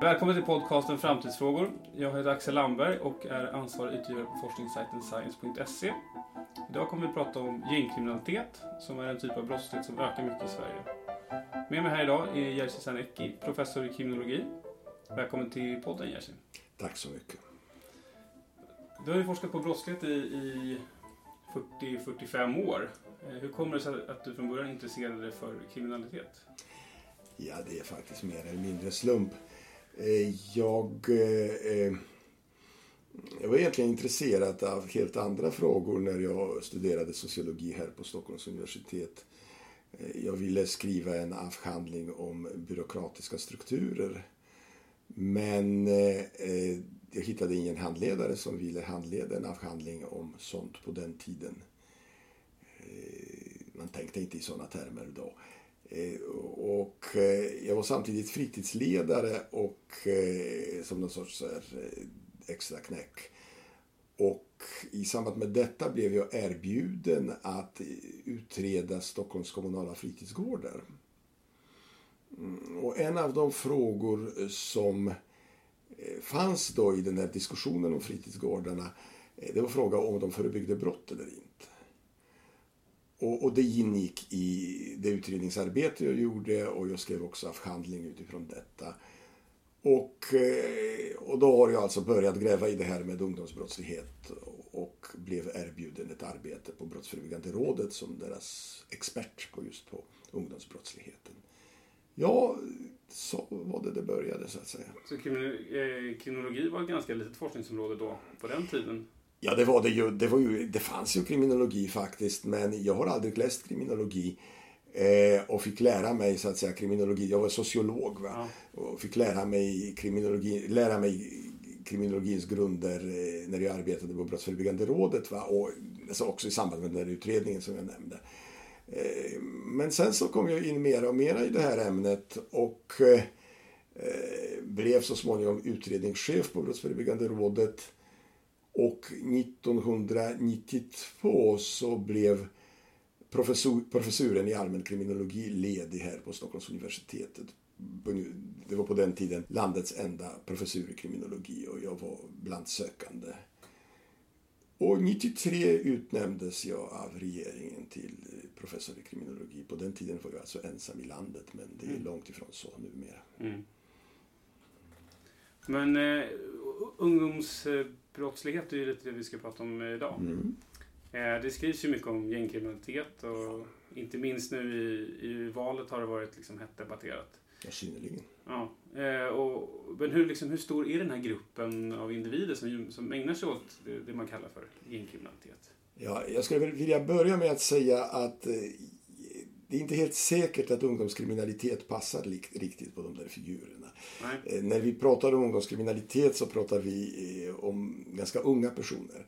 Välkommen till podcasten Framtidsfrågor. Jag heter Axel Lamberg och är ansvarig utgivare på forskningssajten science.se. Idag kommer vi prata om gängkriminalitet, som är en typ av brottslighet som ökar mycket i Sverige. Med mig här idag är Jerzy Sarnecki, professor i kriminologi. Välkommen till podden Jerzy. Tack så mycket. Du har ju forskat på brottslighet i, i 40-45 år. Eh, hur kommer det sig att du från början intresserade dig för kriminalitet? Ja, det är faktiskt mer eller mindre slump. Eh, jag, eh, eh, jag var egentligen intresserad av helt andra frågor när jag studerade sociologi här på Stockholms universitet. Jag ville skriva en avhandling om byråkratiska strukturer. Men jag hittade ingen handledare som ville handleda en avhandling om sånt på den tiden. Man tänkte inte i sådana termer då. Eh, och eh, jag var samtidigt fritidsledare och eh, som någon sorts extra knäck. Och i samband med detta blev jag erbjuden att utreda Stockholms kommunala fritidsgårdar. Mm, och en av de frågor som fanns då i den här diskussionen om fritidsgårdarna det var frågan om de förebyggde brott eller inte. Och, och, det ingick i det utredningsarbete jag gjorde och jag skrev också avhandling utifrån detta. Och, eh, och då har jag alltså börjat gräva i det här med ungdomsbrottslighet och blev erbjuden ett arbete på Brottsförebyggande rådet som deras expert på just på ungdomsbrottsligheten. Ja, så var det det började så att säga. Så eh, kriminologi var ett ganska litet forskningsområde då, på den tiden? Ja, det var det ju. Det, var ju, det fanns ju kriminologi faktiskt, men jag har aldrig läst kriminologi. Eh, och fick lära mig så att säga kriminologi. Jag var sociolog va? Ja. och fick lära mig, kriminologi, lära mig kriminologins grunder eh, när jag arbetade på Brottsförebyggande rådet. Va? Och alltså också i samband med den där utredningen som jag nämnde. Eh, men sen så kom jag in mer och mer i det här ämnet och eh, eh, blev så småningom utredningschef på Brottsförebyggande rådet och 1992 så blev professor, professuren i allmänkriminologi ledig här på Stockholms universitet. Det var på den tiden landets enda professur i kriminologi och jag var bland sökande. Och 93 utnämndes jag av regeringen till professor i kriminologi. På den tiden var jag alltså ensam i landet men det är mm. långt ifrån så numera. Mm. Men eh, ungdoms brottslighet är ju lite det vi ska prata om idag. Mm. Eh, det skrivs ju mycket om gängkriminalitet och inte minst nu i, i valet har det varit liksom hett debatterat. Ja, synnerligen. Ja, eh, och, men hur, liksom, hur stor är den här gruppen av individer som, som ägnar sig åt det, det man kallar för gängkriminalitet? Ja, jag skulle vilja börja med att säga att eh, det är inte helt säkert att ungdomskriminalitet passar riktigt på de där figurerna. Nej. Eh, när vi pratar om ungdomskriminalitet så pratar vi eh, om ganska unga personer.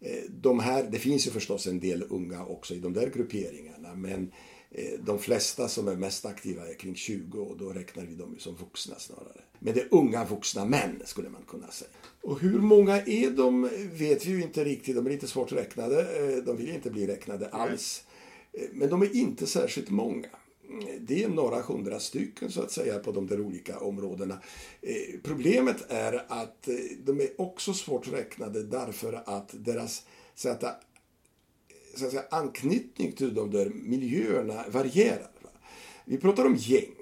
Eh, de här, det finns ju förstås en del unga också i de där grupperingarna men de flesta som är mest aktiva är kring 20 och då räknar vi dem som vuxna snarare. Men det är unga vuxna män skulle man kunna säga. Och hur många är de vet vi ju inte riktigt. De är lite svårt räknade. De vill inte bli räknade alls. Men de är inte särskilt många. Det är några hundra stycken så att säga på de där olika områdena. Eh, problemet är att eh, de är också svårt räknade därför att deras så att, eh, så att säga, anknytning till de där miljöerna varierar. Vi pratar om gäng.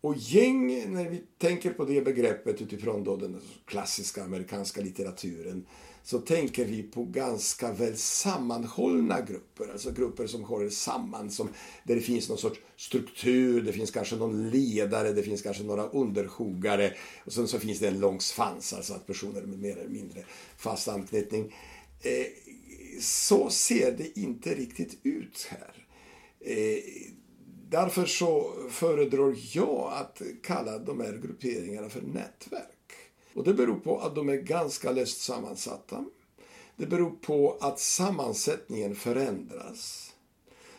Och gäng, när vi tänker på det begreppet utifrån då den klassiska amerikanska litteraturen så tänker vi på ganska väl sammanhållna grupper. Alltså grupper som håller samman, som, där det finns någon sorts struktur, det finns kanske någon ledare, det finns kanske några underhogare och sen så finns det en lång svans, alltså att personer med mer eller mindre fast anknytning. Eh, så ser det inte riktigt ut här. Eh, därför så föredrar jag att kalla de här grupperingarna för nätverk. Och det beror på att de är ganska löst sammansatta. Det beror på att sammansättningen förändras.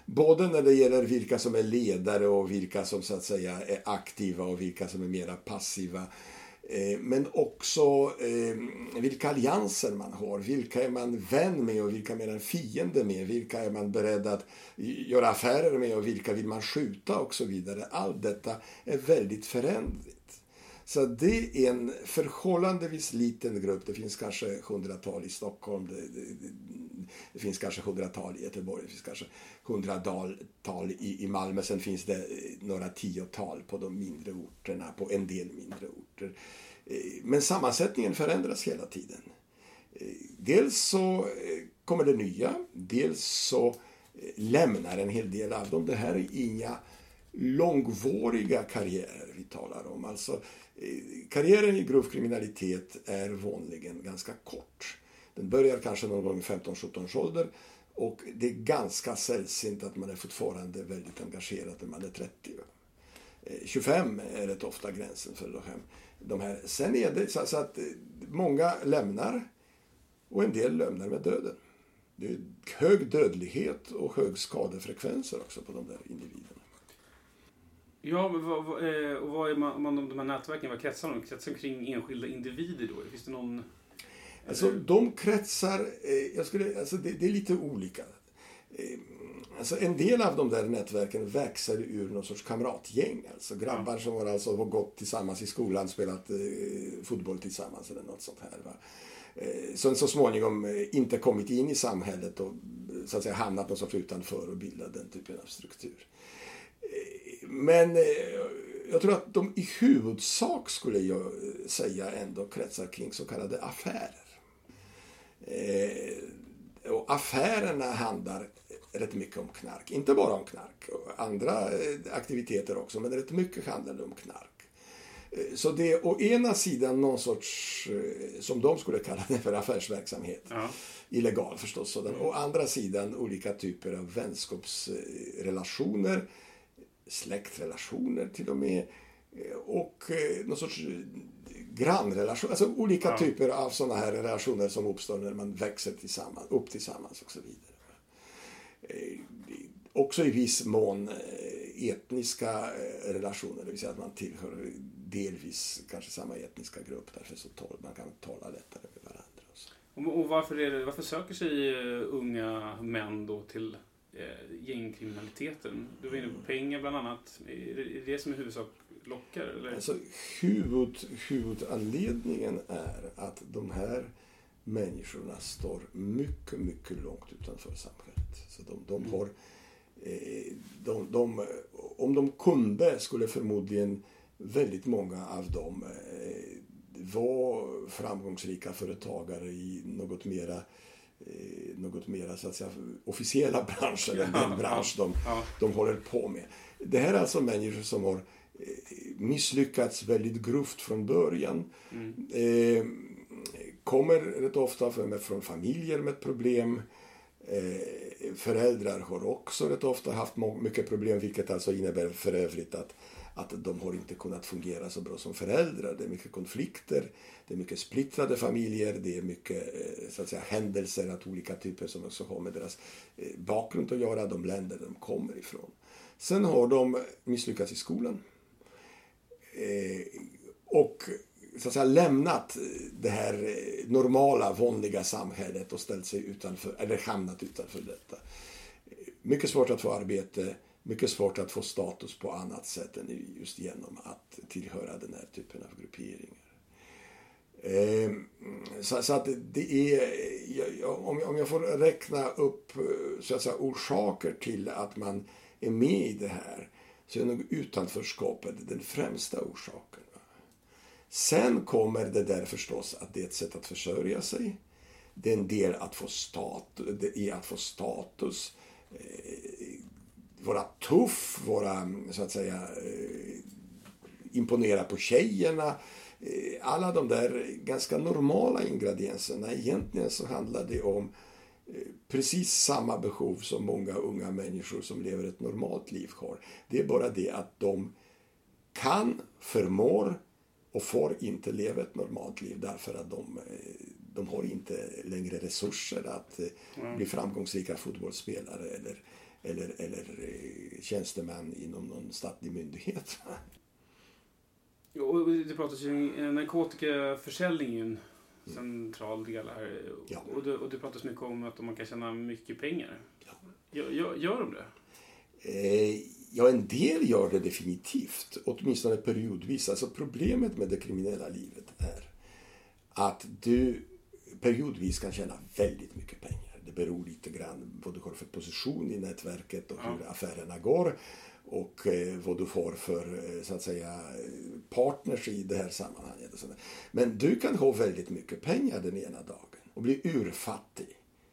Både när det gäller vilka som är ledare och vilka som så att säga är aktiva och vilka som är mera passiva. Eh, men också eh, vilka allianser man har. Vilka är man vän med och vilka är man fiende med? Vilka är man beredd att göra affärer med och vilka vill man skjuta och så vidare. Allt detta är väldigt föränderligt. Så det är en förhållandevis liten grupp. Det finns kanske hundratal i Stockholm. Det, det, det finns kanske hundratal i Göteborg. Det finns kanske hundratal i, i Malmö. Sen finns det eh, några tiotal på de mindre orterna, på en del mindre orter. Eh, men sammansättningen förändras hela tiden. Eh, dels så kommer det nya, dels så lämnar en hel del av dem. Det här är inga långvariga karriärer vi talar om. Alltså, eh, karriären i grov kriminalitet är vanligen ganska kort. Den börjar kanske någon gång i 15-17 års ålder och det är ganska sällsynt att man är fortfarande väldigt engagerad när man är 30. 25 eh, är rätt ofta gränsen för de här. Sen är det så att eh, många lämnar och en del lämnar med döden. Det är hög dödlighet och hög skadefrekvenser också på de där individerna. Ja, men vad, vad, eh, och vad är man, man, de här nätverken, vad kretsar de? Kretsar kring enskilda individer då? Finns det någon... Alltså de kretsar, eh, jag skulle, alltså det, det, är lite olika. Eh, alltså en del av de där nätverken växer ur någon sorts kamratgäng. Alltså grabbar som har, alltså, har gått tillsammans i skolan, spelat eh, fotboll tillsammans eller något sånt här. Va? Eh, som så småningom eh, inte kommit in i samhället och så att säga hamnat någon sorts utanför och bildat den typen av struktur. Eh, men jag tror att de i huvudsak skulle jag säga ändå kretsar kring så kallade affärer. Och affärerna handlar rätt mycket om knark. Inte bara om knark, andra aktiviteter också, men rätt mycket handlar det om knark. Eh, så det är å ena sidan någon sorts, eh, som de skulle kalla det för affärsverksamhet. Ja. Illegal förstås. Sådan. Å andra sidan olika typer av vänskapsrelationer, släktrelationer till och med. Eh, och någon sorts grannrelation, alltså olika ja. typer av sådana här relationer som uppstår när man växer tillsammans, upp tillsammans och så vidare. Också i viss mån etniska relationer, det vill säga att man tillhör delvis kanske samma etniska grupp. Därför så tål, man kan tala lättare med varandra. Och, och varför, är det, varför söker sig unga män då till gängkriminaliteten? Du var inne på pengar bland annat. Är det, är det som i huvudsak lockar? Eller? Alltså, huvud, huvudanledningen är att de här människorna står mycket, mycket långt utanför samhället. Så de, de mm. har, eh, de, de, om de kunde skulle förmodligen väldigt många av dem eh, var framgångsrika företagare i något mera eh, något mera så att säga, officiella branscher än den bransch de, de håller på med. Det här är alltså människor som har eh, misslyckats väldigt grovt från början. Mm. Eh, kommer rätt ofta från familjer med problem. Eh, föräldrar har också rätt ofta haft mycket problem vilket alltså innebär för övrigt att att de har inte kunnat fungera så bra som föräldrar. Det är mycket konflikter, det är mycket splittrade familjer, det är mycket eh, så att säga, händelser av olika typer som också har med deras eh, bakgrund att göra, de länder de kommer ifrån. Sen har de misslyckats i skolan. Eh, och så att säga lämnat det här normala, vanliga samhället och ställt sig utanför, eller hamnat utanför detta. Mycket svårt att få arbete, mycket svårt att få status på annat sätt än just genom att tillhöra den här typen av grupperingar. Ehm, så, så, att det är, om jag får räkna upp eh, så att säga, orsaker till att man är med i det här så är nog utanförskapet den främsta orsaken. Sen kommer det där förstås att det är ett sätt att försörja sig. Det är en del att få status, i att få status eh, vara tuff, vara så att säga eh, imponera på tjejerna. Eh, alla de där ganska normala ingredienserna. Egentligen så handlar det om eh, precis samma behov som många unga människor som lever ett normalt liv har. Det är bara det att de kan, förmår och får inte leva ett normalt liv därför att de, de har inte längre resurser att mm. bli framgångsrika fotbollsspelare eller eller, eller eh, tjänstemän inom någon statlig myndighet. Och det pratas ju om narkotikaförsäljning är en central del här. Ja. Och, det, och det pratas mycket om att man kan tjäna mycket pengar. Ja. Gör, gör de det? Eh, Ja, en del gör det definitivt, åtminstone periodvis. Alltså problemet med det kriminella livet är att du periodvis kan tjäna väldigt mycket pengar. Det beror lite grann på vad du har för position i nätverket och hur affärerna går och eh, vad du får för eh, så att säga partners i det här sammanhanget. Men du kan ha väldigt mycket pengar den ena dagen och bli urfattig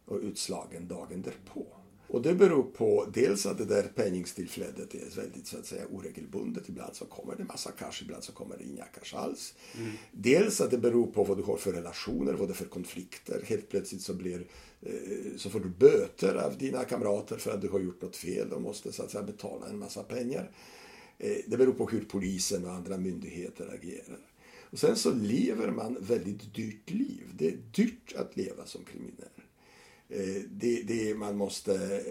och utslagen dagen därpå. Och det beror på dels att det där penningstillflödet är väldigt så att säga oregelbundet. Ibland så kommer det massa cash, ibland så kommer det inga cash alls. Mm. Dels att det beror på vad du har för relationer, vad det är för konflikter. Helt plötsligt så blir Eh, så får du böter av dina kamrater för att du har gjort något fel och måste så att säga betala en massa pengar. Eh, det beror på hur polisen och andra myndigheter agerar. Och sen så lever man väldigt dyrt liv. Det är dyrt att leva som kriminell. Eh, det, det, man, måste,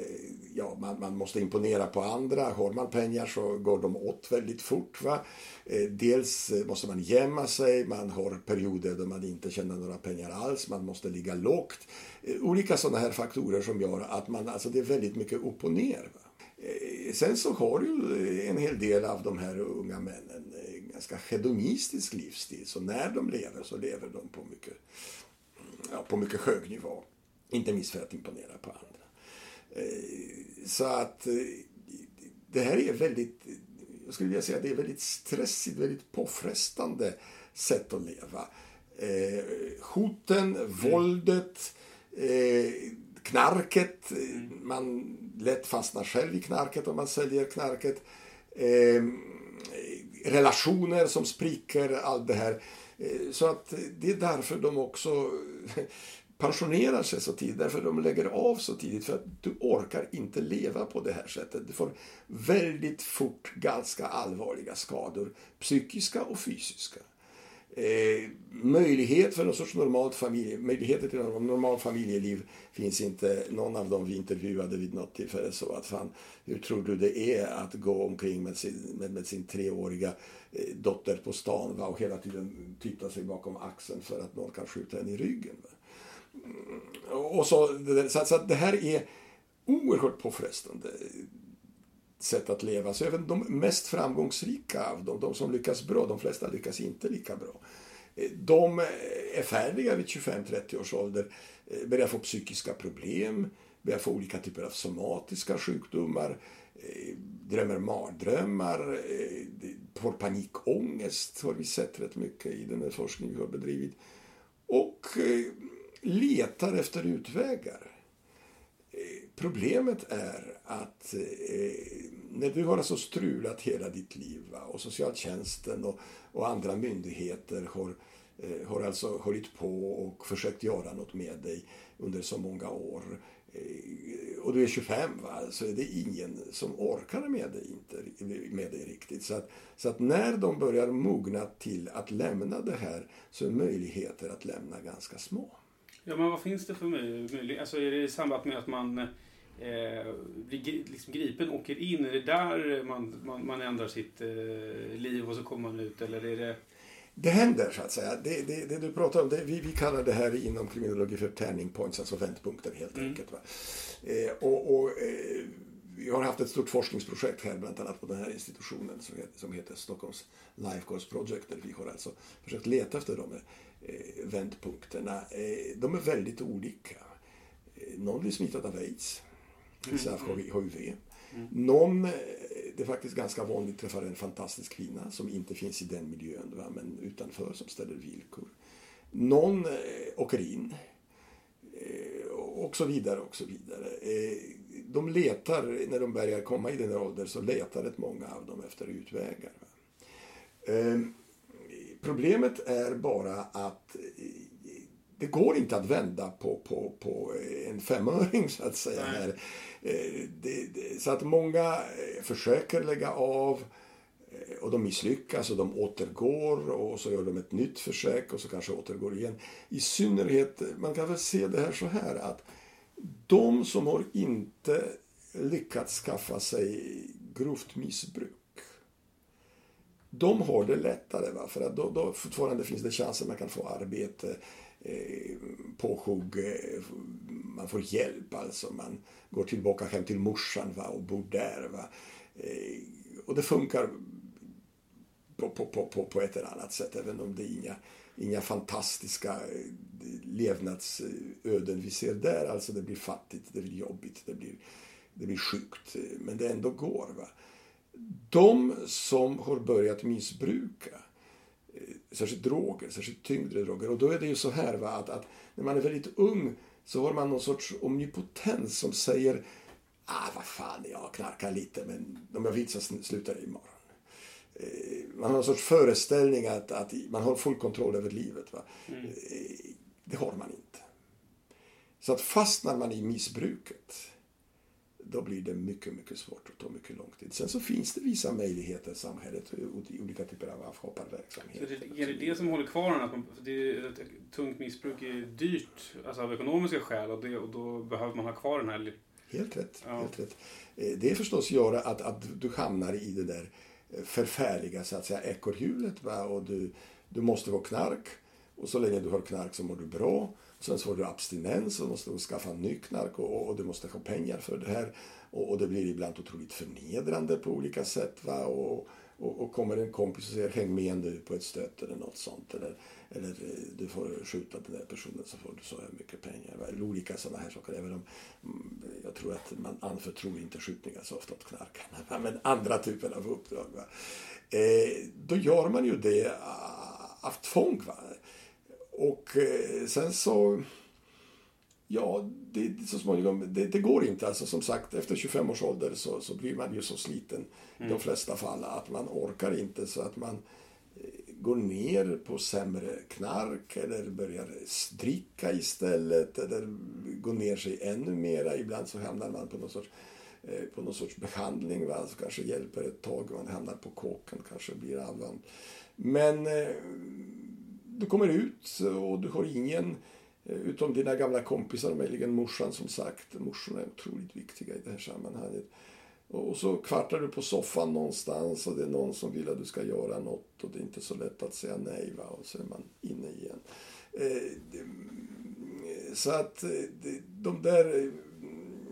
ja, man, man, måste imponera på andra. Har man pengar så går de åt väldigt fort. Va? Eh, dels måste man gömma sig, man har perioder då man inte tjänar några pengar alls, man måste ligga lågt. Eh, olika sådana här faktorer som gör att man, alltså det är väldigt mycket upp och ner. Va? Sen så har ju en hel del av de här unga männen en ganska hedonistisk livsstil. Så när de lever så lever de på mycket, ja, på mycket hög nivå. Inte minst för att imponera på andra. Eh, så att eh, det här är väldigt, jag skulle vilja säga det är väldigt stressigt, väldigt påfrestande sätt att leva. Eh, hoten, mm. våldet, knarket. Mm. Man lätt fastnar själv i knarket om man säljer knarket. relationer som spricker, allt det här. Så att det är därför de också pensionerar sig så tidigt, därför de lägger av så tidigt. För att du orkar inte leva på det här sättet. Du får väldigt fort ganska allvarliga skador, psykiska och fysiska. Eh, möjlighet för någon sorts normalt familje, möjligheter till någon normalt familjeliv finns inte. Någon av dem vi intervjuade vid något tillfälle så att fan, hur tror du det är att gå omkring med sin, med, med sin treåriga eh, dotter på stan va, och hela tiden titta sig bakom axeln för att någon kan skjuta en i ryggen. Va? Och så, så, så det här är oerhört påfrestande sätt att leva. Så även de mest framgångsrika av dem, de som lyckas bra, de flesta lyckas inte lika bra. De är färdiga vid 25-30 års ålder, börjar få psykiska problem, börjar få olika typer av somatiska sjukdomar, drömmer mardrömmar, får panikångest har vi sett rätt mycket i den här forskningen vi har bedrivit. Och letar efter utvägar. Eh, problemet är att eh, när du har alltså strulat hela ditt liv va, och socialtjänsten och, och andra myndigheter har, eh, har alltså hållit på och försökt göra något med dig under så många år eh, och du är 25 va, så är det ingen som orkar med dig, inte, med dig riktigt. Så att, så att när de börjar mogna till att lämna det här så är möjligheter att lämna ganska små. Ja, men vad finns det för möjlighet? Alltså är det i samband med att man eh, blir liksom gripen, åker in? Är det där man, man, man ändrar sitt eh, liv och så kommer man ut? Eller är det... Det händer så att säga. Det, det, det du pratar om, det, vi, vi kallar det här inom kriminologi för turning points, alltså vändpunkter helt mm. enkelt. Eh, och, och eh, vi har haft ett stort forskningsprojekt här, bland annat på den här institutionen som heter, som heter Stockholms Life Course Project, där vi har alltså försökt leta efter Eh, vändpunkterna. Eh, de är väldigt olika. Eh, någon blir smittad av aids, vissa mm. HIV. Mm. Någon, det är faktiskt ganska vanligt, träffar en fantastisk kvinna som inte finns i den miljön, va, men utanför, som ställer villkor. Någon åker in och så vidare och så vidare. De letar, när de börjar komma i den här åldern, så letar rätt många av dem efter utvägar. Problemet är bara att eh, det går inte att vända på, på, på en femöring så att säga. Här. Eh, det, det, så att många eh, försöker lägga av och de misslyckas och de återgår och så gör de ett nytt försök och så kanske återgår igen. I synnerhet, man kan väl se det här så här att de som har inte lyckats skaffa sig grovt missbruk de har det lättare. Va? För att då, då fortfarande finns det chanser man kan få arbete, eh, påhugg, eh, man får hjälp alltså. Man går tillbaka hem till morsan va? och bor där. Va? Eh, och det funkar på, på, på, på ett eller annat sätt, även om det är inga, inga fantastiska eh, levnadsöden vi ser där. Alltså det blir fattigt, det blir jobbigt, det blir, det blir sjukt. Eh, men det ändå går. Va? De som har börjat missbruka, eh, särskilt droger, särskilt tyngre droger. Och då är det ju så här va, att, att när man är väldigt ung så har man någon sorts omnipotens som säger ah, vad fan, jag knarkar lite men om jag vill så slutar jag imorgon. Eh, man har en sorts föreställning att, att man har full kontroll över livet. Va? Mm. Eh, det har man inte. Så att fastnar man i missbruket då blir det mycket, mycket svårt och tar mycket lång tid. Sen så finns det vissa möjligheter i samhället i olika typer av avhopparverksamhet. Det, är det det som håller kvar Att man, det är, ett tungt missbruk är dyrt alltså av ekonomiska skäl och, det, och då behöver man ha kvar den här... Helt rätt. Ja. Helt rätt. Eh, det är förstås göra att, att du hamnar i det där eh, förfärliga så att säga ekorrhjulet. Och du, du måste ha knark och så länge du har knark så mår du bra. Sen så får du abstinens och måste skaffa ny knark och, och, du måste ha pengar för det här. Och, och, det blir ibland otroligt förnedrande på olika sätt. Va? Och, och, och kommer en kompis och säger häng med nu på ett stöt eller något sånt. Eller, eller eh, du får skjuta den där personen så får du så här mycket pengar. Va? Eller olika sådana här saker. Även om mm, jag tror att man anförtror inte skjutningar så ofta åt knarkarna. Va? Men andra typer av uppdrag. Va? Eh, då gör man ju det av tvång. Va? Och eh, sen så... Ja, det, så småningom, det, det, går inte. Alltså som sagt, efter 25 års ålder så, så blir man ju så sliten mm. i de flesta fall att man orkar inte så att man eh, går ner på sämre knark eller börjar dricka istället eller går ner sig ännu mera. Ibland så hamnar man på någon sorts, eh, på någon sorts behandling va? som kanske hjälper ett tag. Man hamnar på kåken, kanske blir avvänd. Men du kommer ut och du har ingen eh, utom dina gamla kompisar, och möjligen morsan som sagt. Morsorna är otroligt viktiga i det här sammanhanget. Och så kvartar du på soffan någonstans och det är någon som vill att du ska göra något och det är inte så lätt att säga nej va? och så är man inne igen. Eh, mm, så att eh, de där,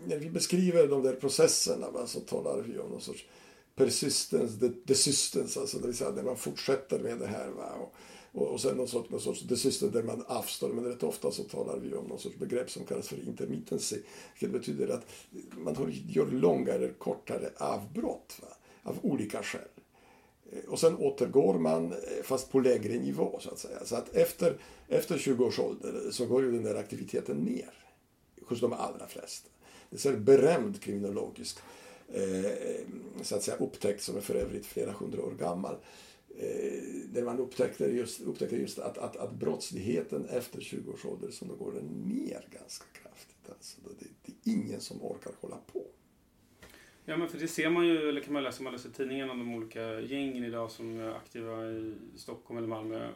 när vi beskriver de där processerna va, så talar vi om någon sorts persistence, desistence, alltså det vill säga när man fortsätter med det här. Va? Och, och, och sen någon sorts, någon sorts desistent där man avstår. Men rätt ofta så talar vi om någon sorts begrepp som kallas för intermittency. Vilket betyder att man gör långa eller kortare avbrott va? av olika skäl. Eh, och sen återgår man, eh, fast på lägre nivå så att säga. Så att efter, efter 20 års ålder så går ju den där aktiviteten ner. Hos de allra flesta. Det är en berömd kriminologisk eh, så att säga, upptäckt som är för övrigt flera hundra år gammal eh, Eh, där man upptäckte just, upptäckte just att, att, att brottsligheten efter 20 års ålder så då går den ner ganska kraftigt. Alltså, det, det är ingen som orkar hålla på. Ja men för det ser man ju, eller kan man läsa om man läser tidningarna om de olika gängen idag som är aktiva i Stockholm eller Malmö.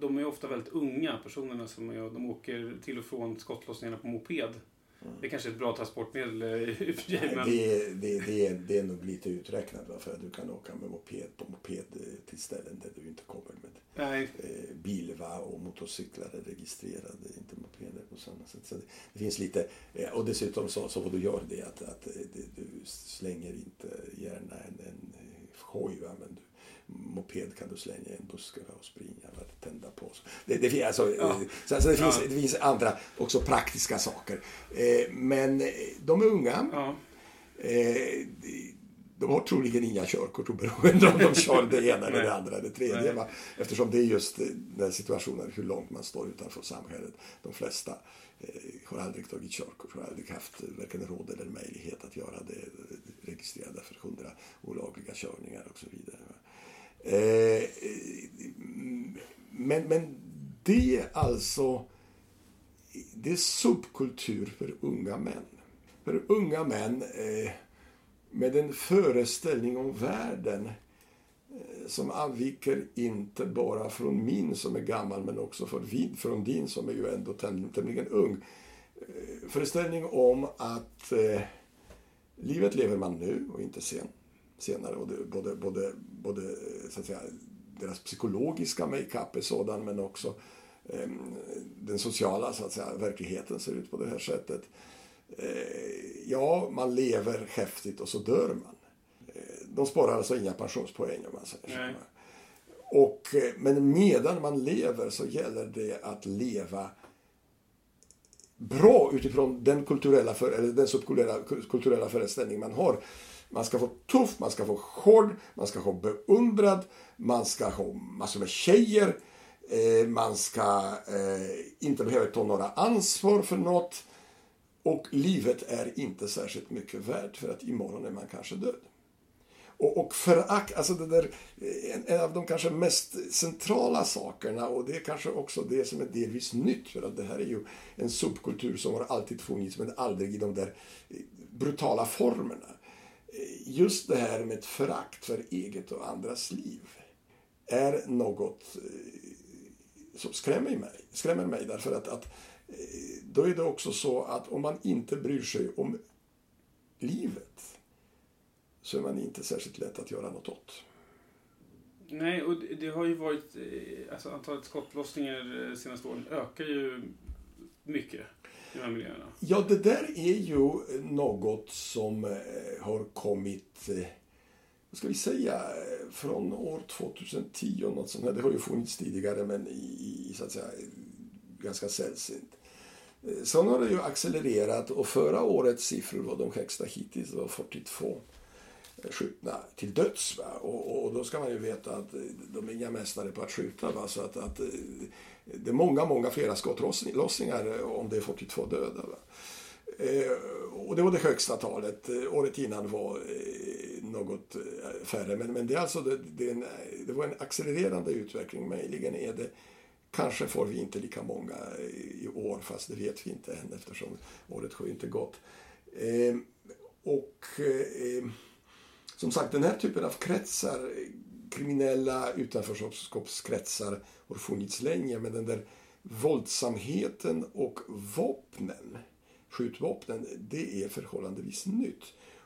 De är ofta väldigt unga personerna som är, de åker till och från skottlossningarna på moped. Det är kanske är ett bra transportmedel eh, i och för sig. Men... Det, det, det, är, det är nog lite uträknat va? för att du kan åka med moped på moped eh, till ställen där du inte kommer med Nej. Eh, bil va? och motorcyklar är registrerade, inte mopeder på samma sätt. Så det, det finns lite, och dessutom så, så vad du gör det att, att du slänger inte gärna en, en hoj va? men du moped kan du slänga i en buske och springa och tända på. Det, det, alltså, ja. så, alltså, det, finns, ja. det finns andra också praktiska saker. Eh, men eh, de är unga. Ja. Eh, de har troligen inga körkort oberoende om de kör det ena eller det andra eller det tredje. Va? Eftersom det är just den situationen hur långt man står utanför samhället. De flesta eh, har aldrig tagit körkort, har aldrig haft varken råd eller möjlighet att göra det registrerade för hundra olagliga körningar och så vidare. Eh, men, men det är alltså det är subkultur för unga män. För unga män eh, med en föreställning om världen eh, som avviker inte bara från min som är gammal men också från din som är ju ändå tämligen ung. Eh, föreställning om att eh, livet lever man nu och inte sen senare. Och det, både, både, både så att säga, deras psykologiska makeup är sådan men också eh, den sociala så att säga, verkligheten ser ut på det här sättet. Eh, ja, man lever häftigt och så dör man. de sparar alltså inga pensionspoäng om man säger Nej. så. Och, eh, men medan man lever så gäller det att leva bra utifrån den kulturella, för, eller den subkulturella kulturella föreställning man har. Man ska få tuff, man ska få hård, man ska få beundrad, man ska ha massor med tjejer, eh, man ska eh, inte behöva ta några ansvar för något. Och livet är inte särskilt mycket värt för att imorgon är man kanske död. Och, och förakt, alltså det där, eh, en, en, av de kanske mest centrala sakerna och det är kanske också det som är delvis nytt för att det här är ju en subkultur som har alltid funnits men aldrig i de där eh, brutala formerna. Just det här med förakt för eget och andras liv är något eh, som skrämmer mig, skrämmer mig därför att, att eh, då är det också så att om man inte bryr sig om livet så är man inte särskilt lätt att göra något åt. Nej, och det har ju varit... Eh, alltså antalet skottlossningar de senaste åren ökar ju mycket de här miljöerna. Ja, det där är ju något som eh, har kommit, vad ska vi säga, från år 2010 och något sånt här. Det har ju funnits tidigare, men i, så att säga, ganska sällsynt. Eh, sen har det ju accelererat och förra årets siffror var de högsta hittills, det var 42 skjutna till döds. Och, och, då ska man ju veta att eh, de är inga mästare på att skjuta. Va? Så att, att, eh, det är många, många flera skottlossningar eh, om det är 42 döda. Va? Och det var det högsta talet. Året innan var något färre. Men, men det, är alltså, det, det, en, det var en accelererande utveckling. Möjligen är det Kanske får vi inte lika många i år, fast det vet vi inte än eftersom året har inte gått. Eh, och eh, som sagt, den här typen av kretsar, kriminella utanförskapskretsar, har funnits länge. Men den där våldsamheten och vapnen, skjutvapnen, det är förhållandevis nytt.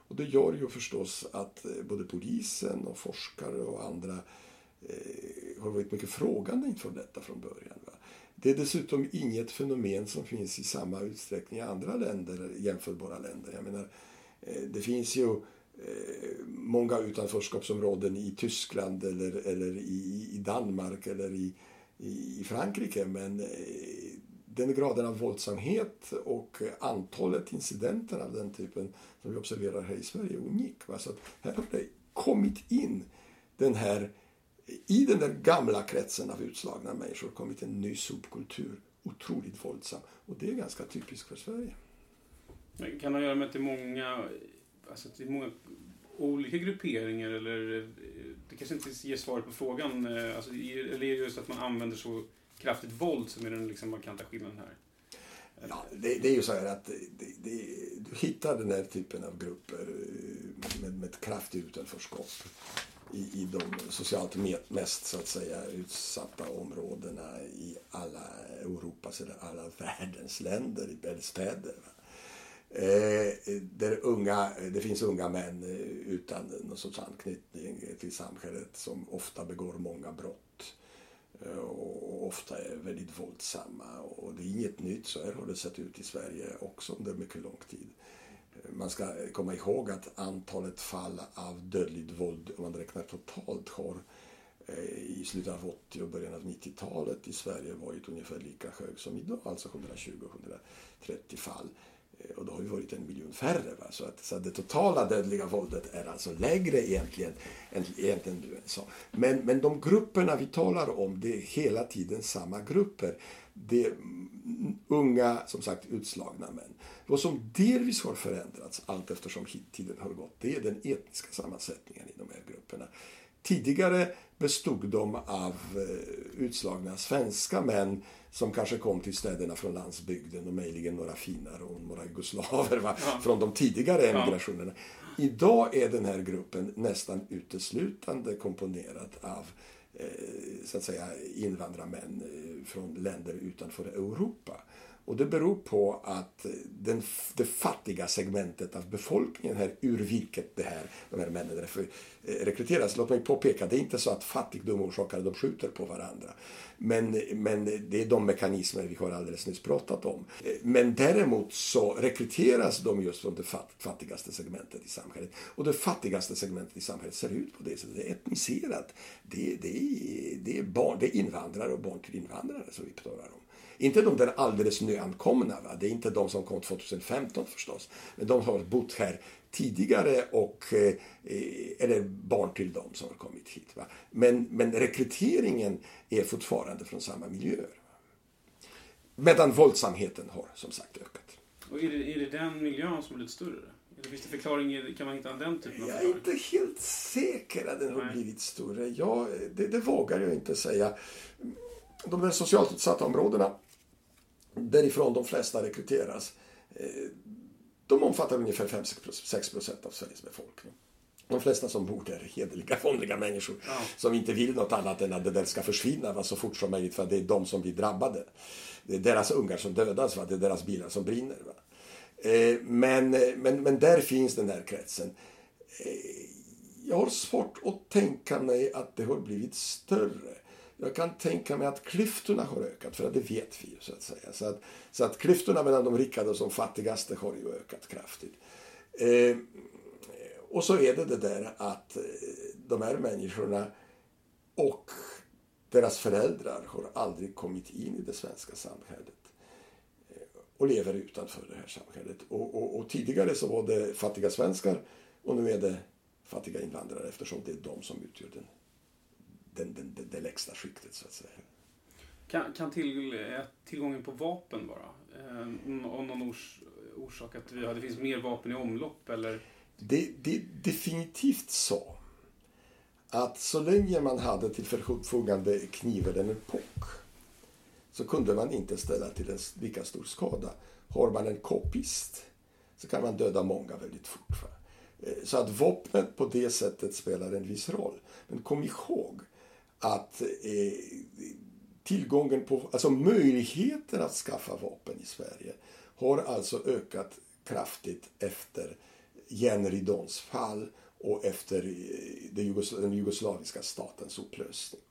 Och det gör ju förstås att eh, både polisen och forskare och andra eh, har varit mycket frågande inför detta från början. Va? Det är dessutom inget fenomen som finns i samma utsträckning i andra länder, jämförbara länder. Jag menar, eh, det finns ju Eh, många utanförskapsområden i Tyskland eller, eller i, i Danmark eller i, i Frankrike. Men eh, den graden av våldsamhet och antalet incidenter av den typen som vi observerar här i Sverige är unik. Va? Så att här har det kommit in den här, i den där gamla kretsen av utslagna människor kommit en ny subkultur, otroligt våldsam. Och det är ganska typiskt för Sverige. Men kan det ha att göra med att det är många alltså det är många olika grupperingar eller eh, det kanske inte ger svar på frågan. Eh, alltså, eller är det just att man använder så kraftigt våld som är den liksom markanta skillnaden här? Ja, det, det, är ju så här att det, det, du hittar den här typen av grupper eh, med, med ett kraftigt utanförskap i, i de socialt mest så att säga utsatta områdena i alla Europas eller alla världens länder, i städer. Eh, Eh, där unga, det finns unga män eh, utan någon sorts anknytning till samhället som ofta begår många brott eh, och ofta är väldigt våldsamma. Och det är inget nytt, så här har det sett ut i Sverige också under mycket lång tid. Eh, man ska komma ihåg att antalet fall av dödligt våld, om man räknar totalt, har i slutet av 80 och början av 90-talet i Sverige varit ungefär lika hög som idag, alltså 120-130 fall. Eh, och det har ju varit en miljon färre. Va? Så, att, så att det totala dödliga våldet är alltså lägre egentligen än egentligen du sa. Men, men de grupperna vi talar om, det är hela tiden samma grupper. Det är unga, som sagt, utslagna män. Vad som delvis har förändrats allt eftersom tiden har gått, det är den etniska sammansättningen i de här grupperna. Tidigare bestod de av eh, utslagna svenska män som kanske kom till städerna från landsbygden och möjligen några finare och några jugoslaver va? Ja. från de tidigare emigrationerna. Ja. Idag är den här gruppen nästan uteslutande komponerad av eh, så att säga invandrarmän eh, från länder utanför Europa. Och det beror på att den, det fattiga segmentet av befolkningen här, ur vilket det här, de här männen eh, rekryteras. Låt mig påpeka, det är inte så att fattigdom orsakar att de skjuter på varandra. Men, men det är de mekanismer vi har alldeles nyss pratat om. Eh, men däremot så rekryteras de just från det fattigaste segmentet i samhället. Och det fattigaste segmentet i samhället ser ut på det sättet. Det är etniserat. Det, det, är, det, är, barn, det är invandrare och barn till invandrare som vi talar om. Inte de där alldeles nyankomna, va? det är inte de som kom 2015 förstås. Men de har bott här tidigare och eh, eller barn till dem som har kommit hit. Va? Men, men rekryteringen är fortfarande från samma miljöer. Medan våldsamheten har som sagt ökat. Och är det, är det den miljön som är lite större? Finns det förklaring, kan man hitta den typen av Jag är inte helt säker att den har blivit större. Ja, det, det vågar jag inte säga. De där socialt utsatta områdena därifrån de flesta rekryteras, eh, de omfattar ungefär 5-6 procent av Sveriges befolkning. De flesta som bor där är hederliga, vanliga människor ja. som inte vill något annat än att det där ska försvinna va, så fort som möjligt för det är de som blir drabbade. Det är deras ungar som dödas, va, det är deras bilar som brinner. Va. Eh, men, men, men där finns den där kretsen. Eh, jag har svårt att tänka mig att det har blivit större. Jag kan tänka mig att klyftorna har ökat, för det vet vi ju så att säga. Så att, så att klyftorna mellan de rikaste och de fattigaste har ju ökat kraftigt. Eh, och så är det det där att eh, de här människorna och deras föräldrar har aldrig kommit in i det svenska samhället eh, och lever utanför det här samhället. Och, och, och, tidigare så var det fattiga svenskar och nu är det fattiga invandrare eftersom det är de som utgör den den, den, den, det lägsta skiktet så att säga. Kan, kan till, tillgången på vapen vara eh, av någon ors, orsak att vi, det finns mer vapen i omlopp eller? Det, det definitivt så att så länge man hade till förfogande knivar en epok så kunde man inte ställa till en lika stor skada. Har man en kopist så kan man döda många väldigt fort. Va? Eh, så att vapnet på det sättet spelar en viss roll. Men kom ihåg att eh, tillgången på, alltså möjligheten att skaffa vapen i Sverige har alltså ökat kraftigt efter järnridåns fall och efter eh, den jugoslaviska statens upplösning.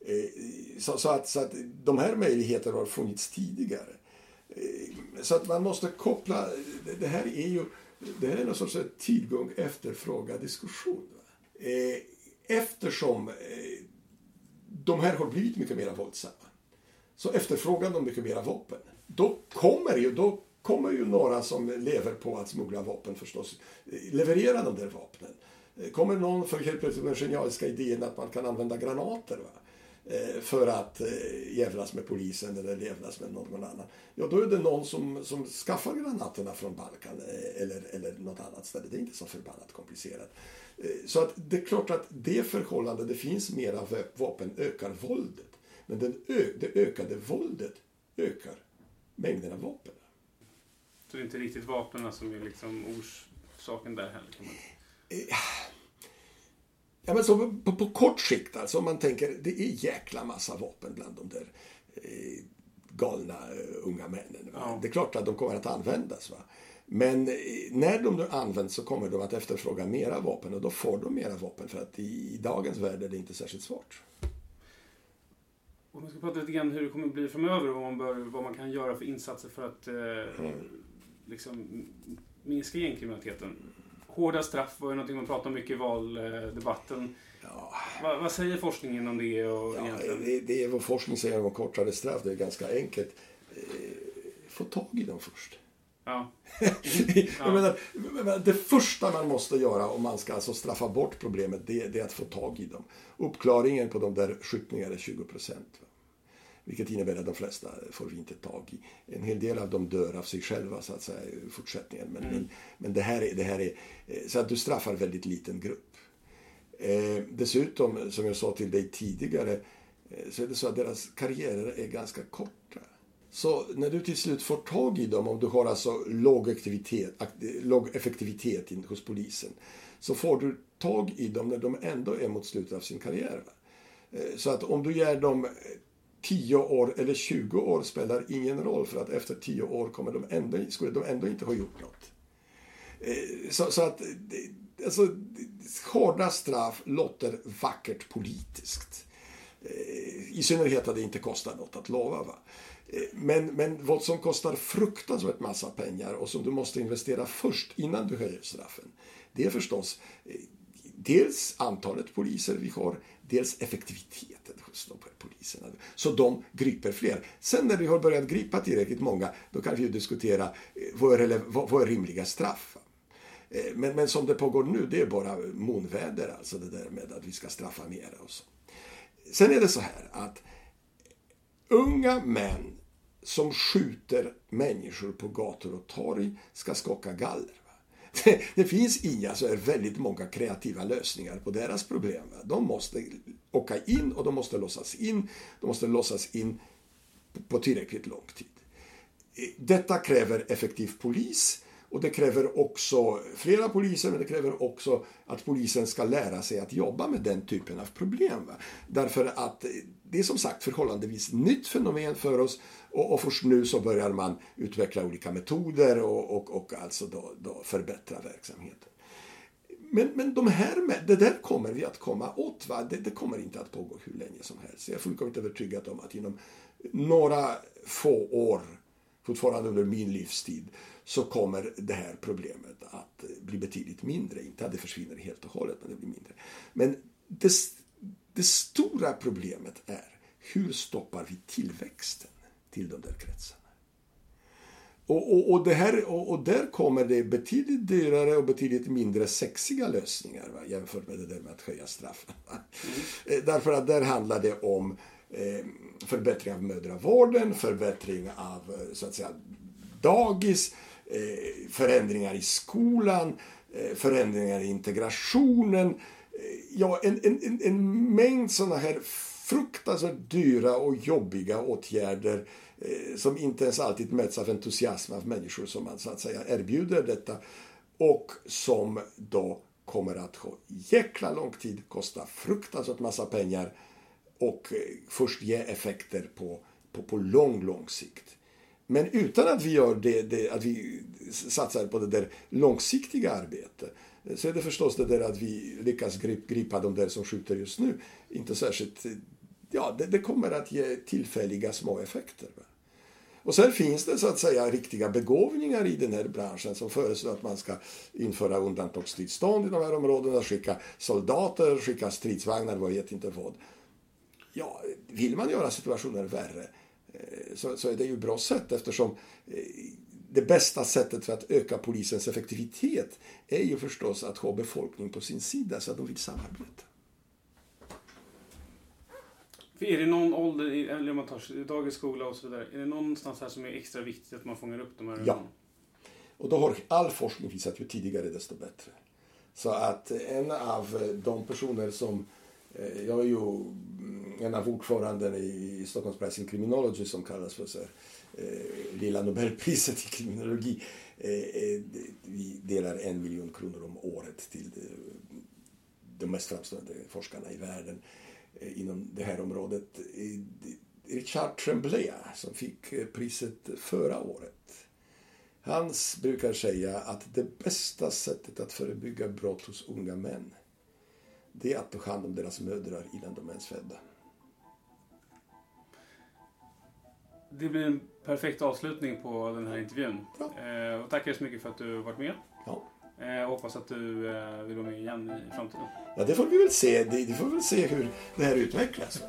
Eh, så, så, att, så att de här möjligheterna har funnits tidigare. Eh, så att man måste koppla, det här är ju det här är någon sorts tillgång efterfråga diskussion. Eftersom de här har blivit mycket mer våldsamma. Så efterfrågan de mycket mera vapen. Då kommer ju, då kommer ju några som lever på att smuggla vapen förstås leverera de där vapnen. Kommer någon för helt plötsligt med den genialiska idén att man kan använda granater va? Eh, för att eh, jävlas med polisen eller jävlas med någon annan. Ja, då är det någon som, som skaffar granaterna från Balkan eh, eller, eller något annat ställe. Det är inte så förbannat komplicerat. Så att det är klart att det förhållandet, det finns mera vapen, ökar våldet. Men den ö, det ökade våldet ökar mängden av vapen. Så det är inte riktigt vapnen som är liksom orsaken där heller? Eh, ja, men så på, på, kort sikt, alltså om man tänker, det är jäkla massa vapen bland de där eh, galna uh, unga männen. Ja. Det är klart att de kommer att användas. Va? Men eh, när de nu används så kommer de att efterfråga mera vapen och då får de mera vapen för att i, dagens värld är det inte särskilt svårt. Om vi ska prata lite grann hur det kommer att bli framöver och vad man, bör, vad man kan göra för insatser för att eh, mm. liksom, minska gängkriminaliteten. Hårda straff var ju någonting man pratade om mycket i valdebatten. Ja. Va, vad säger forskningen om det? Och ja, det, det är vad forskning säger om kortare straff. Det är ganska enkelt. Eh, få tag i dem först. Ja. jag menar, det första man måste göra om man ska alltså straffa bort problemet det, det är att få tag i dem. Uppklaringen på de där skjutningarna är 20 procent. Vilket innebär att de flesta får vi inte tag i. En hel del av dem dör av sig själva så att säga i fortsättningen. Men, mm. men, men, det, här är, det här är... Eh, så att du straffar väldigt liten grupp. Eh, dessutom, som jag sa till dig tidigare, eh, så är det så att deras karriärer är ganska korta. Så när du till slut får tag i dem, om du har alltså låg, aktivitet, låg effektivitet hos polisen, så får du tag i dem när de ändå är mot slutet av sin karriär. Eh, så att om du ger dem 10 år eller 20 år spelar ingen roll för att efter 10 år kommer de ändå, skulle de ändå inte ha gjort något. Eh, så, så att alltså, hårda straff låter vackert politiskt. Eh, I synnerhet att det inte kostar något att lova. Va? Eh, men, men vad som kostar fruktansvärt massa pengar och som du måste investera först innan du höjer straffen. Det är förstås dels antalet poliser vi har, dels effektiviteten hos de poliserna. Så de griper fler. Sen när vi har börjat gripa tillräckligt många, då kan vi ju diskutera eh, vad är, vad är rimliga straff. Eh, men, men som det pågår nu, det är bara månväder alltså det där med att vi ska straffa mer och så. Sen är det så här att unga män som skjuter människor på gator och torg ska skaka galler. det finns inga så alltså, är väldigt många kreativa lösningar på deras problem. De måste åka in och de måste låsas in. De måste låsas in på tillräckligt lång tid. Detta kräver effektiv polis och det kräver också flera poliser, men det kräver också att polisen ska lära sig att jobba med den typen av problem. Därför att det är som sagt förhållandevis nytt fenomen för oss och, och först nu så börjar man utveckla olika metoder och, och, och alltså då, då förbättra verksamheten. Men, men de här, det där kommer vi att komma åt. Va? Det, det kommer inte att pågå hur länge som helst. Jag är fullkomligt övertygad om att inom några få år, fortfarande under min livstid, så kommer det här problemet att bli betydligt mindre. Inte att det försvinner helt och hållet, men det blir mindre. Men det, det stora problemet är hur stoppar vi tillväxten till de där kretsarna? Och, och, och, det här, och, och, där kommer det betydligt dyrare och betydligt mindre sexiga lösningar va, jämfört med det där med att höja straffen. Mm. Därför att där handlar det om eh, förbättring av mödravården, förbättring av eh, så att säga, dagis, eh, förändringar i skolan, eh, förändringar i integrationen. Eh, ja, en, en, en mängd sådana här fruktansvärt dyra och jobbiga åtgärder eh, Eh, som inte ens alltid möts av entusiasm av människor som man så att säga erbjuder detta och som då kommer att ha jäkla lång tid, kosta fruktansvärt massa pengar och eh, först ge effekter på, på, på lång, lång sikt. Men utan att vi gör det, det, att vi satsar på det där långsiktiga arbetet eh, så är det förstås det där att vi lyckas gripa de där som skjuter just nu inte särskilt... Ja, det, det kommer att ge tillfälliga små effekter. Och sen finns det så att säga riktiga begåvningar i den här branschen som föreslår att man ska införa undantagstillstånd i de här områdena, skicka soldater, skicka stridsvagnar, vad vet inte vad. Ja, vill man göra situationer värre eh, så, så är det ju ett bra sätt eftersom eh, det bästa sättet för att öka polisens effektivitet är ju förstås att ha befolkningen på sin sida så att de vill samarbeta är det någon ålder, eller om man tar dagens skola och så vidare, är det någonstans här som är extra viktigt att man fångar upp de här? Ja. Och då har all forskning visat ju tidigare desto bättre. Så att en av de personer som Eh, jag är ju en av ordförandena i Stockholms Pricing Criminology som kallas för så här, eh, lilla Nobelpriset i kriminologi. Eh, vi delar en miljon kronor om året till de mest framstående forskarna i världen inom det här området. Richard Tremblay som fick priset förra året. Han brukar säga att det bästa sättet att förebygga brott hos unga män det är att ta hand om deras mödrar innan de ens födda. Det blir en perfekt avslutning på den här intervjun. Eh, och tackar så mycket för att du varit med. Ja. Eh, Jag hoppas att du eh, vill vara med igen i framtiden. Ja, det får vi väl se. Det, det får vi väl se hur det här utvecklas.